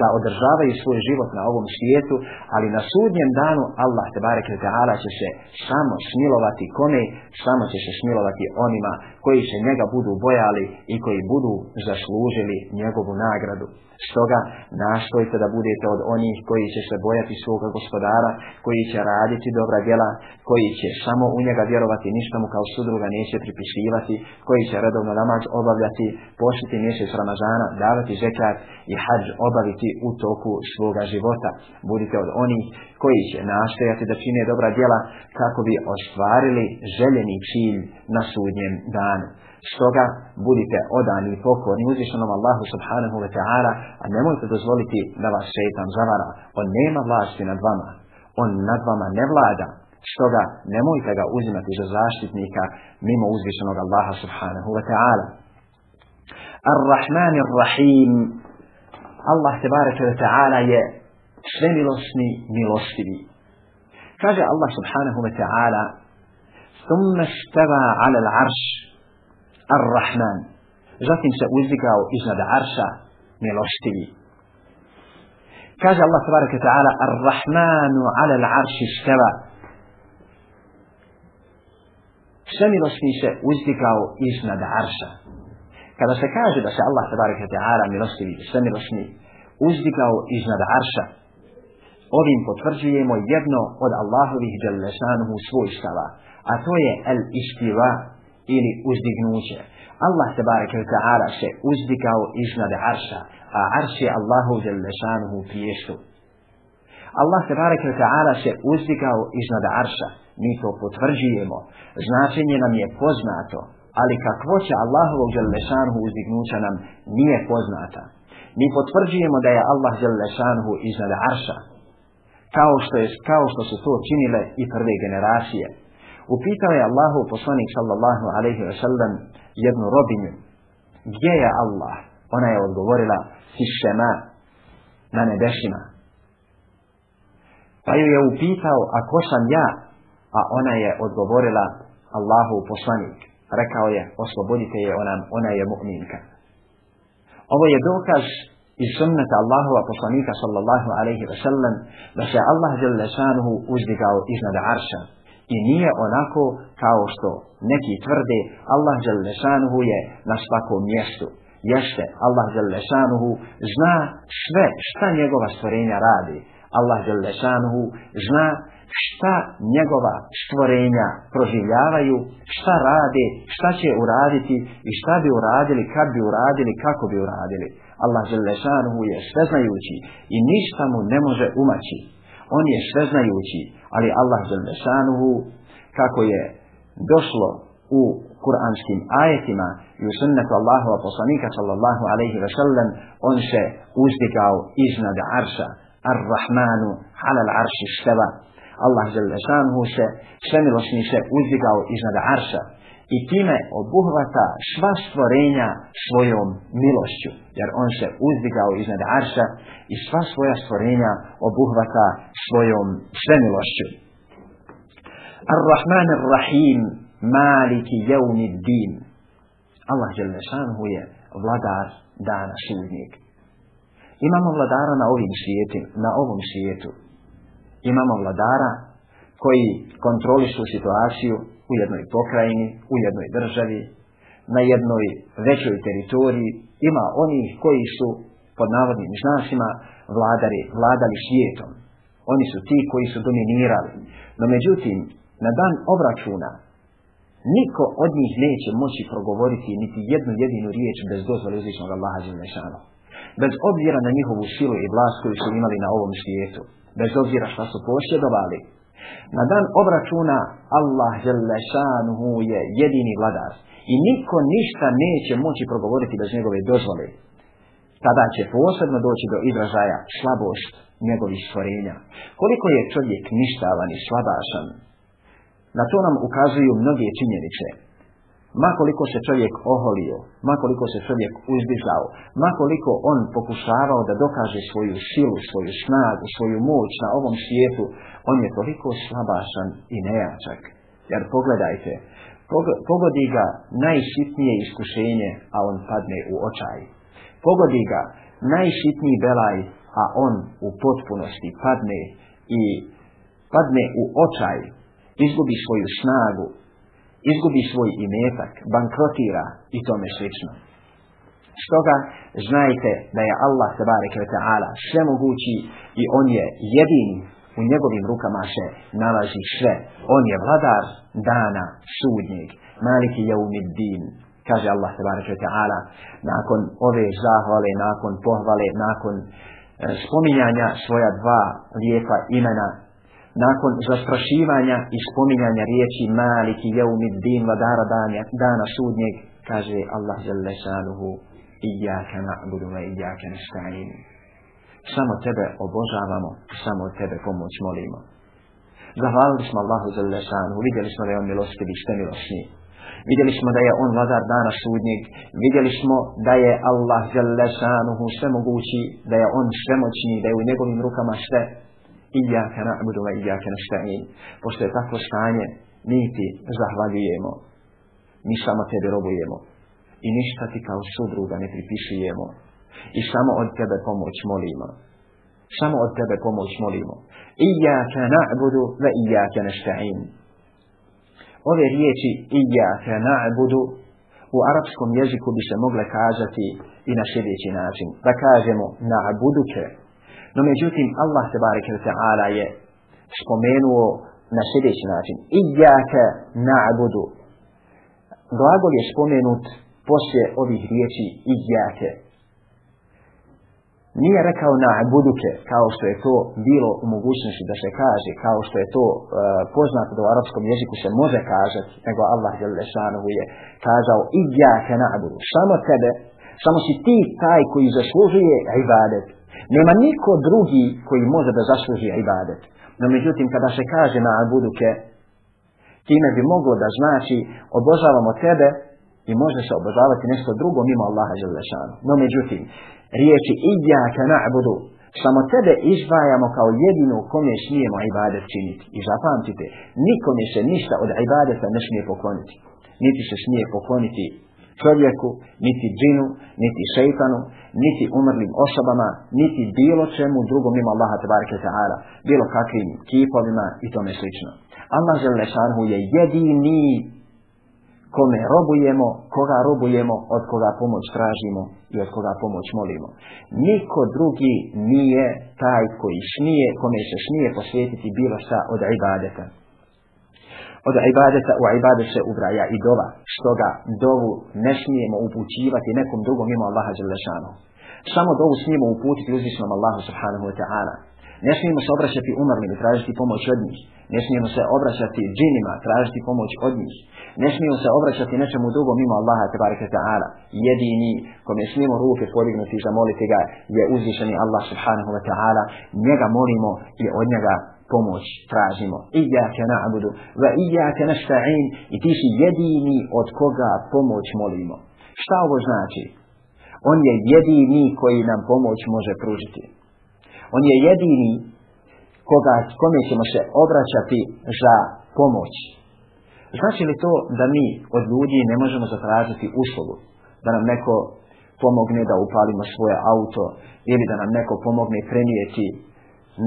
da održavaju svoj život na ovom svijetu ali na sudnjem danu Allah tebarek i teala će se samo smilovati kome samo će se smilovati onima koji se njega budu bojali i koji budu zaslužili njegovu nagradu Stoga nastojite da budete od onih koji će se bojati svoga gospodara, koji će raditi dobra djela, koji će samo u njega vjerovati, ništa mu kao sudruga neće pripisivati, koji će redovno namaz obavljati, početi mjesec Ramazana, davati zekat i hađ obaviti u toku svoga života. Budite od onih koji će nastojati da čine dobra djela kako bi ostvarili željeni cilj na sudnjem danu. Stoga budite odani i pokorni uzvišenom Allahu subhanahu wa ta'ala, a nemojte dozvoliti da vas šeitan zavara. On nema vlasti nad vama. On nad vama ne vlada. Stoga nemojte ga uzimati za zaštitnika mimo uzvišenog Allaha subhanahu wa ta'ala. Ar-Rahman ar-Rahim Allah tebareke wa ta'ala je sve milosni milostivi. Kaže Allah subhanahu wa ta'ala Thumma stava ala l'arš al Ar-Rahman. Zatim se uzdigao iznad Arša, milostivi. Kaže Allah tabaraka ta'ala, Ar-Rahmanu ala l'Arši steva. Sve milostivi se uzdigao iznad Arša. Kada se kaže da se Allah tabaraka ta'ala milostivi, sve milostivi, uzdigao iznad Arša, ovim potvrđujemo jedno od Allahovih djelesanuhu svojstava, a to je el-istiva, ili uzdignuće. Allah se barek ili ta'ala se uzdigao iznad arša, a arš je Allahu za lešanuhu priještu. Allah se barek ili ta'ala se uzdigao iznad arša, mi to potvrđujemo, značenje nam je poznato, ali kakvo će Allahu za lešanuhu uzdignuća nam nije poznata. Mi potvrđujemo da je Allah za lešanuhu iznad arša, kao što, je, kao što su to činile i prve generacije upitao je Allahu poslanik sallallahu alaihi wa sallam jednu robinju. Gdje je Allah? Ona je odgovorila, si šema, na nebešima. Pa ju je upitao, a ko sam ja? A ona je odgovorila, Allahu poslanik. Rekao je, oslobodite je ona, ona je mu'minka. Ovo je dokaz i sunnata Allahova poslanika sallallahu alaihi wa sallam da se Allah zelle šanuhu uzdigao iznad arša. I nije onako kao što neki tvrde Allah Đalešanuhu je na svakom mjestu. Jeste, Allah Đalešanuhu zna sve šta njegova stvorenja radi. Allah Đalešanuhu zna šta njegova stvorenja proživljavaju, šta rade, šta će uraditi i šta bi uradili, kad bi uradili, kako bi uradili. Allah Đalešanuhu je sveznajući i ništa mu ne može umaći on je sveznajući, ali Allah zemlješanuhu, kako je došlo u kuranskim ajetima i u sunnetu Allahova poslanika sallallahu alaihi ve sellem, on se uzdikao iznad arša, ar-Rahmanu, halal arši steva. Allah zemlješanuhu se, svemilosni se uzdikao iznad arša i time obuhvata sva stvorenja svojom milošću, jer on se uzdigao iznad Arša i sva svoja stvorenja obuhvata svojom svemilošću. Ar-Rahman Ar-Rahim, maliki jevni din. Allah je lešanhu je vladar dana sudnik. Imamo vladara na ovim svijetu, na ovom svijetu. Imamo vladara koji kontrolišu situaciju, u jednoj pokrajini, u jednoj državi, na jednoj većoj teritoriji, ima onih koji su, pod navodnim žnašima, vladari, vladali svijetom. Oni su ti koji su dominirali. No međutim, na dan obračuna, niko od njih neće moći progovoriti niti jednu jedinu riječ bez dozvole uzvičnog Allaha Zimlešana. Bez obzira na njihovu silu i vlast koju su imali na ovom svijetu. Bez obzira šta su pošljedovali, Na dan obračuna Allah Želešanuhu je jedini vladar i niko ništa neće moći progovoriti bez njegove dozvole. Tada će posebno doći do izražaja slabost njegovih stvorenja. Koliko je čovjek ništavan i slabašan? Na to nam ukazuju mnoge činjenice makoliko se čovjek oholio, makoliko se čovjek uzdizao, makoliko on pokušavao da dokaže svoju silu, svoju snagu, svoju moć na ovom svijetu, on je toliko slabašan i nejačak. Jer pogledajte, pogodi ga najsitnije iskušenje, a on padne u očaj. Pogodi ga najsitniji belaj, a on u potpunosti padne i padne u očaj, izgubi svoju snagu, izgubi svoj imetak, bankrotira i tome slično. Stoga, znajte da je Allah sabareke ve ta'ala sve mogući i on je jedini u njegovim rukama se nalazi sve. On je vladar dana, sudnik, maliki je umid din, kaže Allah sabareke ve ta'ala, nakon ove zahvale, nakon pohvale, nakon e, spominjanja svoja dva lijepa imena, nakon zastrašivanja i spominjanja riječi maliki jeumid din vladara dana, dana sudnjeg, kaže Allah žele šaluhu, ijaka na'budu ve ijaka nešta'in. Samo tebe obožavamo, samo tebe pomoć molimo. Zahvalili smo Allahu žele šaluhu, vidjeli smo da je on milostiv i ste milostni. Vidjeli smo da je on vladar dana sudnjeg, vidjeli smo da je Allah žele šaluhu sve mogući, da je on svemoćni, da je u njegovim rukama sve, Iyaka na'budu wa iyaka nasta'in. Pošto je takvo stanje, mi ti zahvaljujemo. Mi samo tebe robujemo. I ništa ti kao sudruga ne pripisujemo. I samo od tebe pomoć molimo. Samo od tebe pomoć molimo. Iyaka na'budu wa iyaka nasta'in. Ove riječi Iyaka na'budu u arapskom jeziku bi se mogle kazati i na sljedeći način. Da kažemo na'buduke No međutim, Allah se barike wa ta'ala je spomenuo na sljedeći način. Iyaka na'budu. Glagol je spomenut poslije ovih riječi Iyaka. Nije rekao na'buduke kao što je to bilo u mogućnosti da se kaže, kao što je to uh, poznato da u arapskom jeziku se može kazati, nego Allah je lešanovu je kazao Iyaka na'budu. Samo tebe, samo si ti taj koji zaslužuje ibadet, Nema niko drugi koji može da zasluži ibadet. No međutim, kada se kaže na abuduke, time bi moglo da znači obožavamo tebe i može se obožavati nešto drugo mimo Allaha Želešanu. No međutim, riječi idjaka na abudu, samo tebe izvajamo kao jedinu kome smijemo ibadet činiti. I zapamtite, nikome se ništa od ibadeta ne smije pokloniti. Niti se smije pokloniti čovjeku, niti džinu, niti šeitanu, niti umrlim osobama, niti bilo čemu drugom ima Allaha tabarika ta'ala, bilo kakvim kipovima i tome slično. Allah žele šarhu je jedini kome robujemo, koga robujemo, od koga pomoć tražimo i od koga pomoć molimo. Niko drugi nije taj koji šnije, kome se šnije posvetiti bilo šta od ibadeta od ibadeta u ibadet se ubraja i dova, što ga dovu ne smijemo upućivati nekom drugom mimo Allaha Đelešanu. Samo dovu smijemo uputiti uzvišnom Allahu Subhanahu Wa Ta'ala. Ne smijemo se obraćati umrlim i tražiti pomoć od njih. Ne smijemo se obraćati džinima, tražiti pomoć od njih. Ne smijemo se obraćati nečemu drugom mimo Allaha Tebareke Ta'ala. Jedini kome smijemo ruke podignuti i zamoliti ga je uzvišeni Allah Subhanahu Wa Ta'ala. Njega molimo i od njega pomoć tražimo. Iyyaka na'budu wa iyyaka nasta'in. I ti si jedini od koga pomoć molimo. Šta ovo znači? On je jedini koji nam pomoć može pružiti. On je jedini koga kome ćemo se obraćati za pomoć. Znači li to da mi od ljudi ne možemo zatražiti uslugu? Da nam neko pomogne da upalimo svoje auto ili da nam neko pomogne prenijeti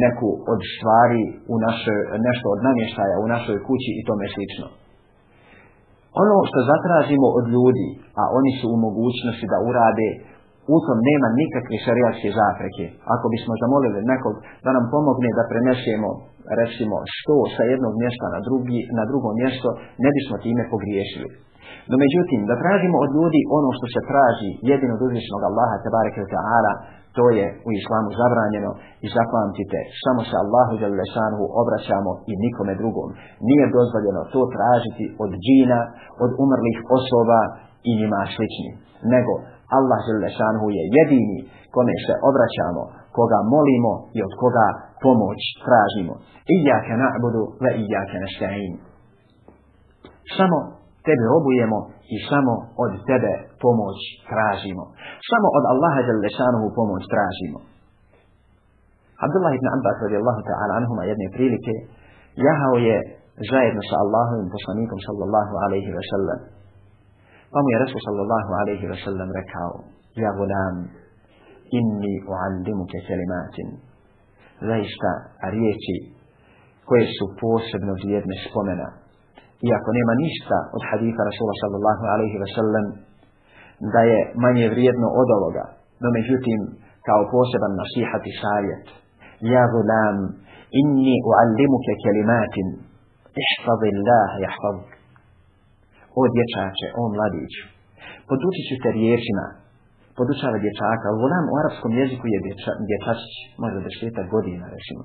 neku od stvari u našoj, nešto od namještaja u našoj kući i tome slično. Ono što zatražimo od ljudi, a oni su u mogućnosti da urade, u tom nema nikakve šarijatske zapreke. Ako bismo zamolili nekog da nam pomogne da prenesemo, recimo, što sa jednog mjesta na, drugi, na drugo mjesto, ne bismo time pogriješili. No međutim, da tražimo od ljudi ono što se traži jedino od uzvišnog Allaha, tabareka ta'ala, To je u islamu zabranjeno i zapamtite, samo se Allahu Đalešanu obraćamo i nikome drugom. Nije dozvoljeno to tražiti od džina, od umrlih osoba i njima slični. Nego Allah Đalešanu je jedini kome se obraćamo, koga molimo i od koga pomoć tražimo. Iyjake na'budu ve iyjake na'šta'in. Samo tebe robujemo i samo od tebe pomoć tražimo. Samo od Allaha Đalešanovu pomoć tražimo. Abdullah ibn Abbas radijallahu ta'ala anhuma jedne prilike jahao je zajedno sa Allahovim poslanikom sallallahu alaihi wa sallam. Pa mu je Rasul sallallahu alaihi wa sallam rekao, ja gulam, inni uallimuke kelimatin. Zaista, a riječi koje su posebno vrijedne spomena, iako nema ništa od haditha Rasula sallallahu alaihi wa sallam, da je manje vrijedno od ovoga, no međutim, kao poseban nasihat i savjet, ja gulam, inni uallimuke kelimatin, ihfadi Allah, jahfad. O dječače, o mladić, podučit ću te riječima, podučava dječaka, gulam u arabskom jeziku je dječa, dječašć, možda desetak godina, resimo.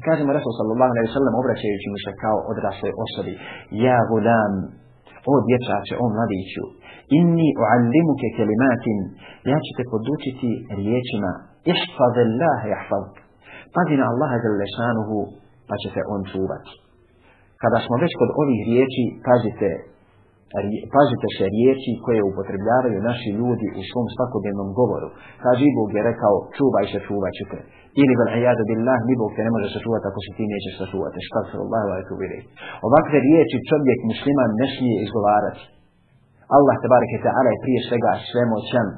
Kažemo Rasul sallallahu alaihi sallam obraćajući mu se kao odrasle osobi. Ja gulam, o dječače, o mladiću, inni uallimuke kelimatin, ja ću te podučiti riječima, ihfaze Allahe ihfaz, pazi na Allaha za lešanuhu, pa će se on čuvati. Kada smo već kod ovih riječi, pazite, pazite se riječi koje upotrebljavaju naši ljudi u svom svakodnevnom govoru. Kaži Bog je rekao, čuvaj se, čuvaj ću te ili bel ajadu billah, mi Bog te ne može sačuvati ako se ti nećeš sačuvati. Štafirullah, laj tu vire. Ovakve riječi čovjek musliman ne smije izgovarati. Allah te barek te alaj prije svega svemoćan.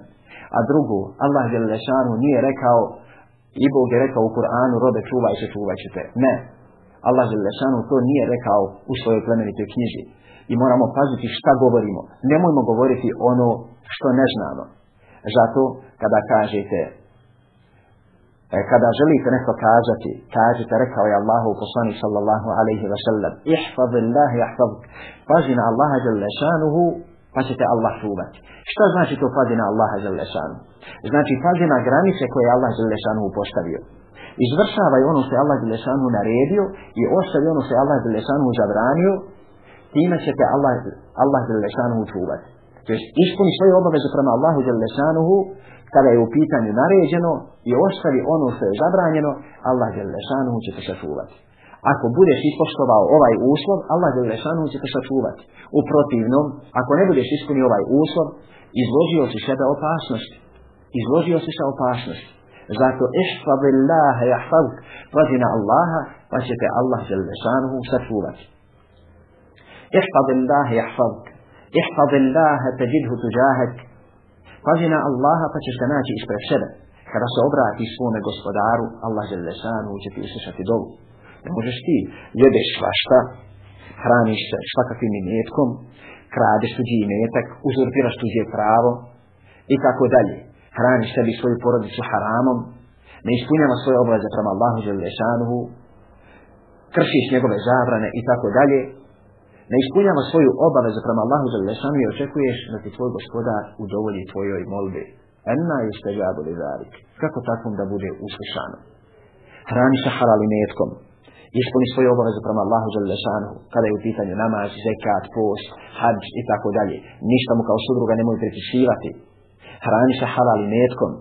A drugu, Allah je lešanu nije rekao, i Bog je rekao u Kur'anu, robe čuvaj se, čuvaj ćete. Ne. Allah je lešanu to nije rekao u svojoj plemenitoj knjiži. I moramo paziti šta govorimo. Nemojmo govoriti ono što ne znamo. Zato, kada kažete E, kada želite nešto kažati, kažete, rekao je Allahu poslani sallallahu alaihi wa sallam, ihfaz Allah, ihfaz, pazi na Allaha jale šanuhu, pa ćete Allah čuvati. Šta znači to pazi na Allaha jale šanuhu? Znači pazi na granice koje je Allah jale šanuhu postavio. Izvršavaj ono što je Allah jale šanuhu naredio i ostavi ono što je Allah jale šanuhu zabranio, time ćete Allah, Allah jale šanuhu čuvati. To je ispuni svoje obaveze prema Allahu jale šanuhu, kada je u pitanju naređeno i ostavi ono što je zabranjeno, Allah je lešanu će te sačuvati. Ako budeš ispoštovao ovaj uslov, Allah je lešanu će te sačuvati. U protivnom, ako ne budeš ispunio ovaj uslov, izložio si sebe opasnost. Izložio si se opasnost. Zato ešfa billaha jahfavk, vazina Allaha, pa će te Allah je lešanu sačuvati. Ešfa billaha jahfavk, ešfa billaha teđidhu tuđahek, Pazi na Allaha pa ćeš ga naći ispred sebe. Kada se obrati svome gospodaru, Allah žele sanu, će ti uslišati dovu. Ne možeš ti, jedeš svašta, hraniš se svakakvim imetkom, kradeš tuđi imetak, uzurpiraš tuđe pravo i tako dalje. Hraniš sebi svoju porodicu haramom, ne ispunjava svoje obraze prema Allahu žele sanu, kršiš njegove zabrane i tako dalje, ne ispunjava svoju obavezu prema Allahu za lešanu i očekuješ da ti tvoj gospodar udovolji tvojoj molbi. Enna je ste žabili zarik. Kako takvom da bude uslišano? Hrani se harali metkom. Ispuni svoju obavezu prema Allahu za lešanu, kada je u pitanju namaz, zekat, post, hađ i tako dalje. Ništa mu kao sudruga nemoj pripisivati. Hrani se harali metkom.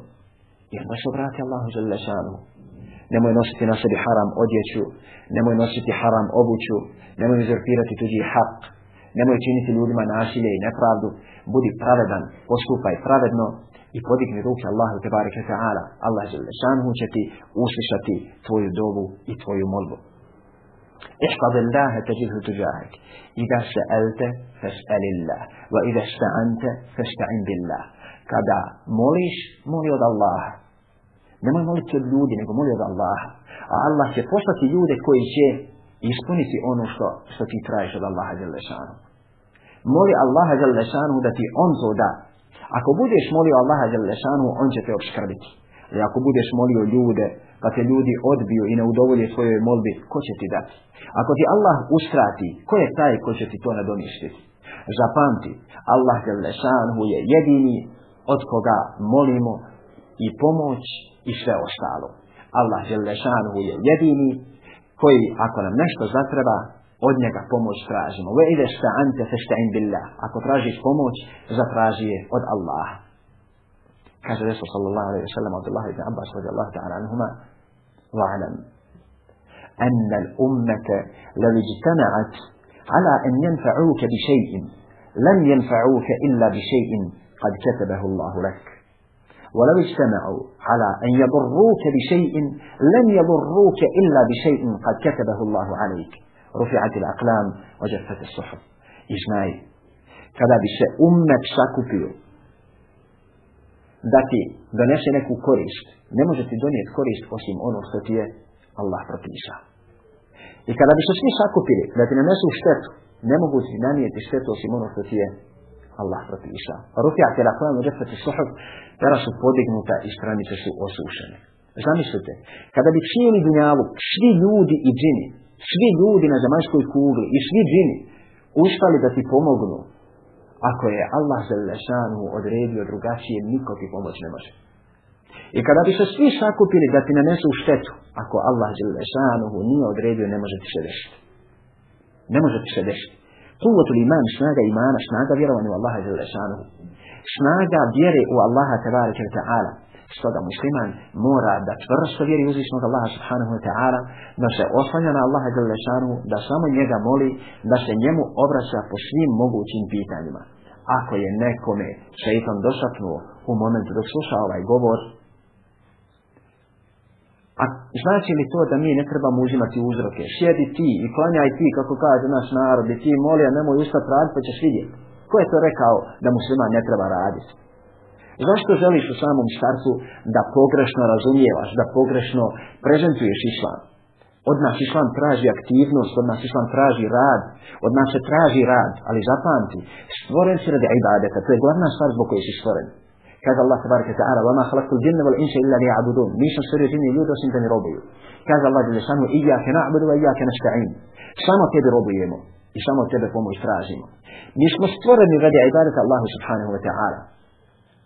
I onda se obrati Allahu za lešanu nemoj nositi na sebi haram odjeću, nemoj nositi haram obuću, nemoj uzurpirati tuđi hak, nemoj činiti ljudima nasilje i nepravdu, budi pravedan, postupaj pravedno i podigni ruke Allahu te bareke ta'ala. Allah žele šanhu će ti uslišati tvoju dovu i tvoju molbu. احفظ الله تجده تجاهك إذا سألت فاسأل الله وإذا استعنت فاستعن بالله كذا موليش مولي الله nemoj moliti od ljudi, nego moli od Allaha. A Allah će poslati ljude koji će ispuniti ono što, što ti trajiš od Allaha Đalešanu. Moli Allaha Đalešanu da ti on to da. Ako budeš molio Allaha Đalešanu, on će te obškrbiti. I ako budeš molio ljude, pa te ljudi odbiju i ne udovolje svojoj molbi, ko će ti dati? Ako ti Allah uskrati, ko je taj ko će ti to nadomištiti? Zapamti, Allah Đalešanu je jedini od koga molimo i pomoć i sve ostalo. Allah Želešanuhu je jedini koji ako nam nešto zatreba od njega pomoć tražimo. Ve ide sta ante se šta billah. Ako tražiš pomoć, zatraži je od Allaha. Kaže Resul sallallahu alaihi wa sallam od Allah ibn Abbas radijallahu ta'ala anuhuma wa'alam. anna أن الأمة ala en jenfa'uke bi ينفعوك بشيء jenfa'uke illa bi بشيء kad ketebehu Allahu lek ولو اجتمعوا على أن يضروك بشيء لن يضروك إلا بشيء قد كتبه الله عليك رفعت الأقلام وجفت الصحف إجماعي kada bi se ummet sakupio da ti donese neku korist, ne može ti donijeti korist osim ono što ti je Allah propisao. I kada bi se svi sakupili da ti nanesu štetu, ne mogu ti nanijeti štetu osim ono što ti je Allah propiša. Rukja tjela koja može se su suhub, tjela su podignuta i stranice su osušene. Zamislite, kada bi cijeli dunjalu, svi ljudi i džini, svi ljudi na zemaljskoj kugli i svi džini, ustali da ti pomognu, ako je Allah za lešanu odredio drugačije, niko ti pomoć ne može. I kada bi se svi sakupili da ti nanesu u štetu, ako Allah za lešanu nije odredio, ne može ti se desiti. Ne može ti se desiti kuvvetul iman, snaga imana, snaga vjerovanja u Allaha jel lešanu. Snaga vjere u Allaha tebara kjer ta'ala. Stoga musliman mora da tvrsto vjeri uzvišnog Allaha subhanahu wa ta'ala, da se oslanja na Allaha jel lešanu, da samo njega moli, da se njemu obraća po svim mogućim pitanjima. Ako je nekome šeitan došapnuo u momentu dok sluša ovaj govor, A znači li to da mi ne trebamo uzimati uzroke? Sjedi ti i klanjaj ti, kako kaže naš narod, i ti moli, a nemoj ustati raditi, pa ćeš vidjeti. Ko je to rekao da muslima ne treba raditi? Zašto želiš u samom startu da pogrešno razumijevaš, da pogrešno prezentuješ islam? Od nas islam traži aktivnost, od nas islam traži rad, od nas se traži rad, ali zapamti, stvoren si radi ibadeta, to je glavna stvar zbog koje si stvoren. Kaže Allah tabaraka ta'ala, "Wa ma khalaqtu al-jinna wal-insa illa liya'budun." Nisu stvorio jin i ljude osim da mi robuju. Kaže Allah dželle šanu, "Iyyaka na'budu wa iyyaka nasta'in." Samo tebe robujemo i samo tebe pomoć tražimo. Mi smo stvoreni radi ibadeta Allahu subhanahu wa ta'ala.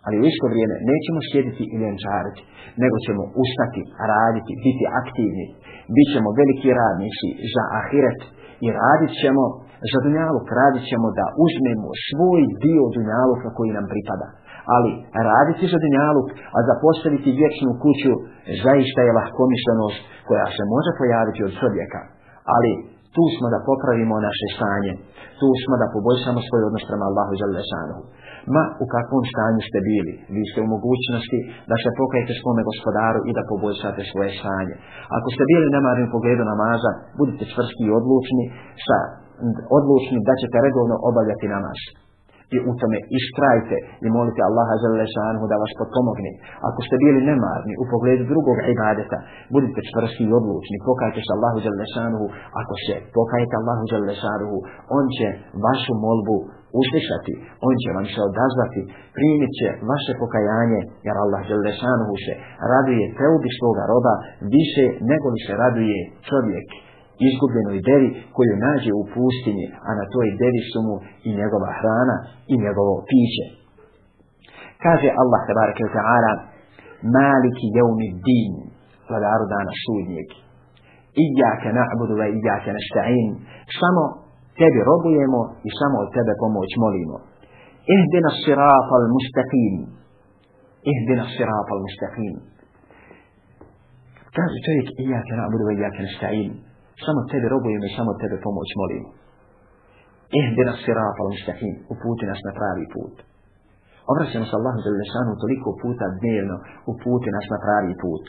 Ali u isto vrijeme nećemo sjediti i lenčariti, nego ćemo ustati, raditi, biti aktivni. Bićemo veliki radnici za ahiret i radit ćemo za dunjaluk, radit ćemo da uzmemo svoj dio dunjaluka koji nam pripada ali raditi za dunjaluk, a zapostaviti vječnu kuću, zaista je lahkomislenost koja se može pojaviti od čovjeka. Ali tu smo da popravimo naše stanje, tu smo da poboljšamo svoj odnos prema Allahu i Zalilesanohu. Ma u kakvom stanju ste bili, vi ste u mogućnosti da se pokajete svome gospodaru i da poboljšate svoje stanje. Ako ste bili nemarim pogledu namaza, budite čvrski i odlučni, sa odlučni da ćete redovno obavljati namaz i u tome ištrajte i molite Allaha želešanhu da vas potpomogne. Ako ste bili nemarni u pogledu drugog ibadeta, budite čvrsti i odlučni, pokajte se Allahu želešanhu, ako se pokajete Allahu želešanhu, on će vašu molbu uslišati, on će vam se odazvati, primit će vaše pokajanje, jer Allah želešanhu se raduje teubi svoga roba više nego li se raduje čovjek izgubljenoj devi koju nađe u pustinji, a na toj devi su mu i njegova hrana i njegovo piće. Kaže Allah tabaraka wa ta'ala, maliki jevni din, vladaru dana sudnjeg, ijake na'budu ve ijake nešta'in, samo tebi robujemo i samo od tebe pomoć molimo. Ihdina sirata al mustaqim. Ihdina sirata al mustaqim. Kaže čovjek, ijake na'budu ve ijake nešta'in, samo tebe robujemo i samo tebe pomoć molimo. Eh, dena sirapa l-mustahim, uputi nas na pravi put. Obraćamo se Allahu za lešanu toliko puta dnevno, uputi nas na pravi put.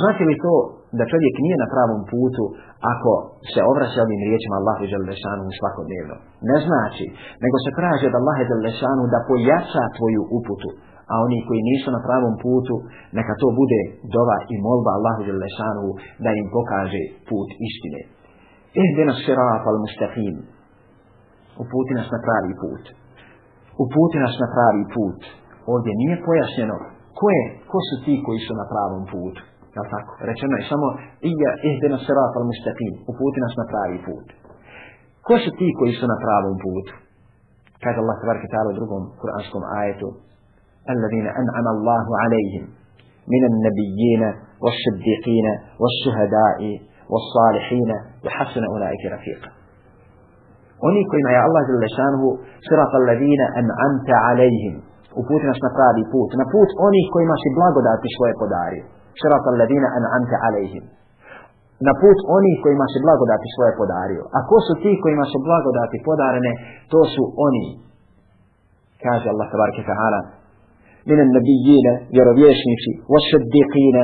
Znate li to da čovjek nije na pravom putu ako se obraća ovim riječima Allahu za lešanu svakodnevno? Ne znači, nego se traže od Allahe za lešanu da pojača tvoju uputu, a oni koji nisu na pravom putu, neka to bude dova i molba Allahu Đelešanu da im pokaže put istine. Ehdena sirat al mustaqim. Uputi nas na pravi put. Uputi nas na pravi put. Ovdje nije pojašnjeno ko je, ko su ti koji su na pravom putu. Je tako? Rečeno je samo ija ehdena sirat al mustaqim. Uputi nas na pravi put. Ko su ti koji su na pravom putu? Kaže Allah tabarke ta'ala u drugom kuranskom ajetu. الذين أنعم الله عليهم من النبيين والصديقين والشهداء والصالحين وحسن أولئك رفيقا Oni kojima je Allah zelo lešanuhu sirata ladina en anta alejhim. Uputi nas na pravi put. Na put onih kojima si blagodati svoje podari. Sirata ladina en anta alejhim. Na put onih kojima si blagodati svoje podari. A ko su ti kojima su blagodati podarene? To su oni. Kaže Allah tabarike ta'ala. من النبيين يرويشنشي والشديقين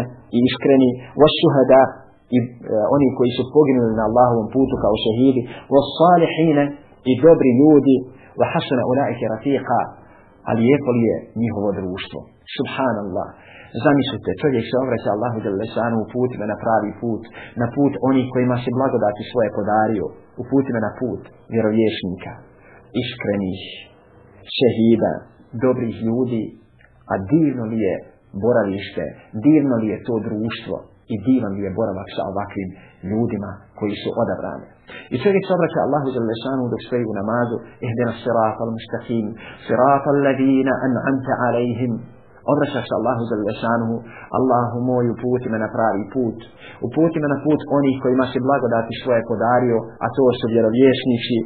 يشكرني والشهداء oni koji su poginuli na Allahovom putu kao šehidi wa salihine i dobri ljudi wa hasuna ulaike rafiqa ali je li je njihovo društvo subhanallah zamislite čovjek se obraća Allahu del lesanu u put na pravi put na put onih kojima se blagodati svoje podario u put na put vjerovješnika iskrenih šehida dobrih ljudi a divno li je boravište, divno li je to društvo i divan li je boravak sa ovakvim ljudima koji su odabrane. I čovjek se obraća Allahu za lešanu dok stoji u namazu, ihdena sirata al-mustafim, sirata al-ladina an'amta alaihim, Obraća se Allahu za lješanuhu, Allahu moj uputi me na pravi put, uputi me na put onih kojima se blagodati svoje podario, a to su vjerovješnici,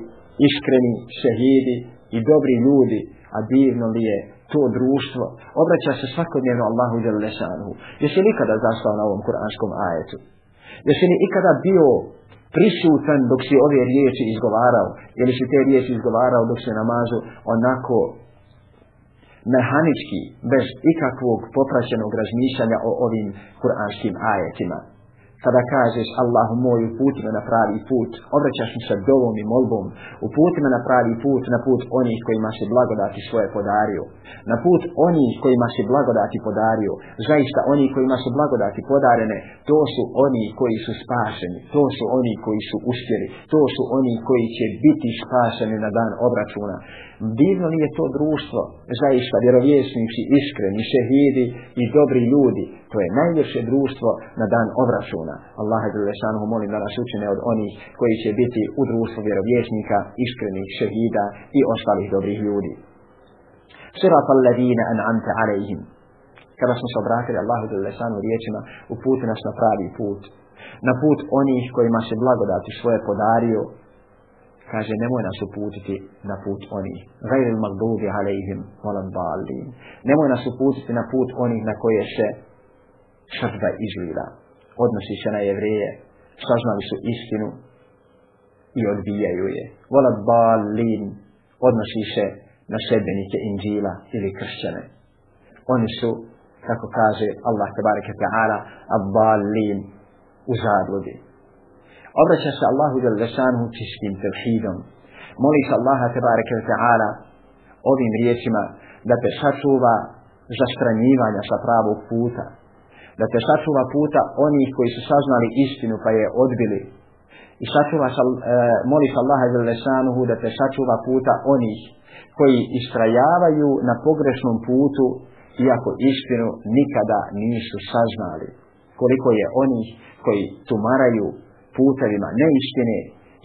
iskreni, šehidi i dobri ljudi, a divno li je to društvo, obraća se svakodnevno Allahu Đelešanu. Jesi li ikada zastao na ovom kuranskom ajetu? Jesi li ikada bio prisutan dok si ove riječi izgovarao? Jeli si te riječi izgovarao dok se namazu onako mehanički, bez ikakvog popraćenog razmišljanja o ovim kuranskim ajetima? kada kažeš Allah moj uputi me na pravi put, obraćaš mi se dovom i molbom, uputi me na pravi put, na put onih kojima si blagodati svoje podario, na put onih kojima si blagodati podario, zaista oni kojima su blagodati podarene, to su oni koji su spašeni, to su oni koji su uspjeli, to su oni koji će biti spašeni na dan obračuna. Divno li je to društvo, zaista vjerovjesnici, iskreni, šehidi i dobri ljudi, To je dakle, najljepše društvo na dan obračuna. Allah je zelešanu molim da nas učine od onih koji će biti u društvu vjerovješnika, iškrenih šehida i ostalih dobrih ljudi. Sirat alladine an ante alejhim. Kada smo se obratili Allahu zelešanu riječima, uputi nas na pravi put. Na put onih kojima se blagodati svoje podario, kaže nemoj nas uputiti na put onih gajri magdubi alejhim volan balin nemoj nas uputiti na put onih na koje se šrba izgleda. Odnosi se na jevrije, saznali su istinu i odbijaju je. Vola balin, odnosi se na sedbenike inđila ili kršćane. Oni su, kako kaže Allah tabareka ta'ala, abbalin u zadludi. Obraća se Allahu del lesanu čistim tevhidom. Moli se Allaha tabareka ta'ala ovim riječima da te sačuva zastranjivanja sa pravog puta da te sačuva puta onih koji su saznali istinu pa je odbili. I sačuva, sal, e, moliš Allaha za lešanuhu da te sačuva puta onih koji istrajavaju na pogrešnom putu iako istinu nikada nisu saznali. Koliko je onih koji tumaraju putevima neistine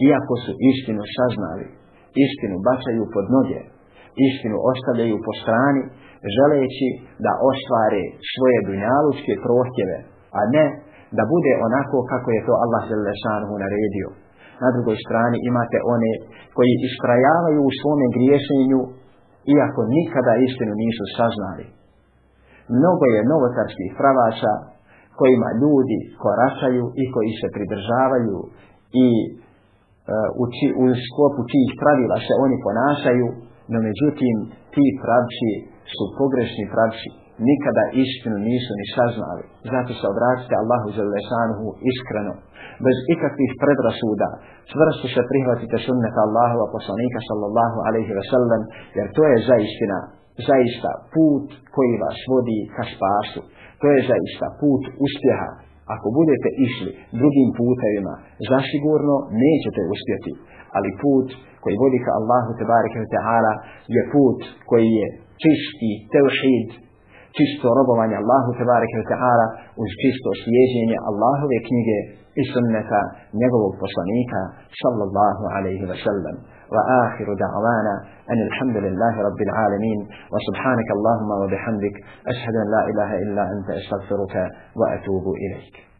iako su istinu saznali, istinu bacaju pod noge istinu ostavljaju po strani, želeći da ostvare svoje dunjalučke prohtjeve, a ne da bude onako kako je to Allah s.a.v. naredio. Na drugoj strani imate one koji iskrajavaju u svome griješenju, iako nikada istinu nisu saznali. Mnogo je novotarskih pravaša kojima ljudi koračaju i koji se pridržavaju i e, u, či, u skopu tih pravila se oni ponašaju, No međutim, ti pravci su pogrešni pravci. Nikada istinu nisu ni saznali. Zato se obraćate Allahu Želešanuhu iskreno. Bez ikakvih predrasuda. Čvrsto se prihvatite sunneta Allahova poslanika sallallahu alaihi ve sellem. Jer to je zaistina. Zaista put koji vas vodi ka spasu. To je zaista put uspjeha. Ako budete išli drugim putevima, zasigurno nećete uspjeti ali put koji vodi ka Allahu te bareke ve taala je put koji je čisti tauhid čisto robovanje Allahu te bareke ve taala uz čisto sjeđenje Allahove knjige i sunneta njegovog poslanika sallallahu alejhi ve sellem واخر دعوانا ان الحمد لله رب العالمين وسبحانك اللهم وبحمدك اشهد ان لا اله الا انت استغفرك واتوب اليك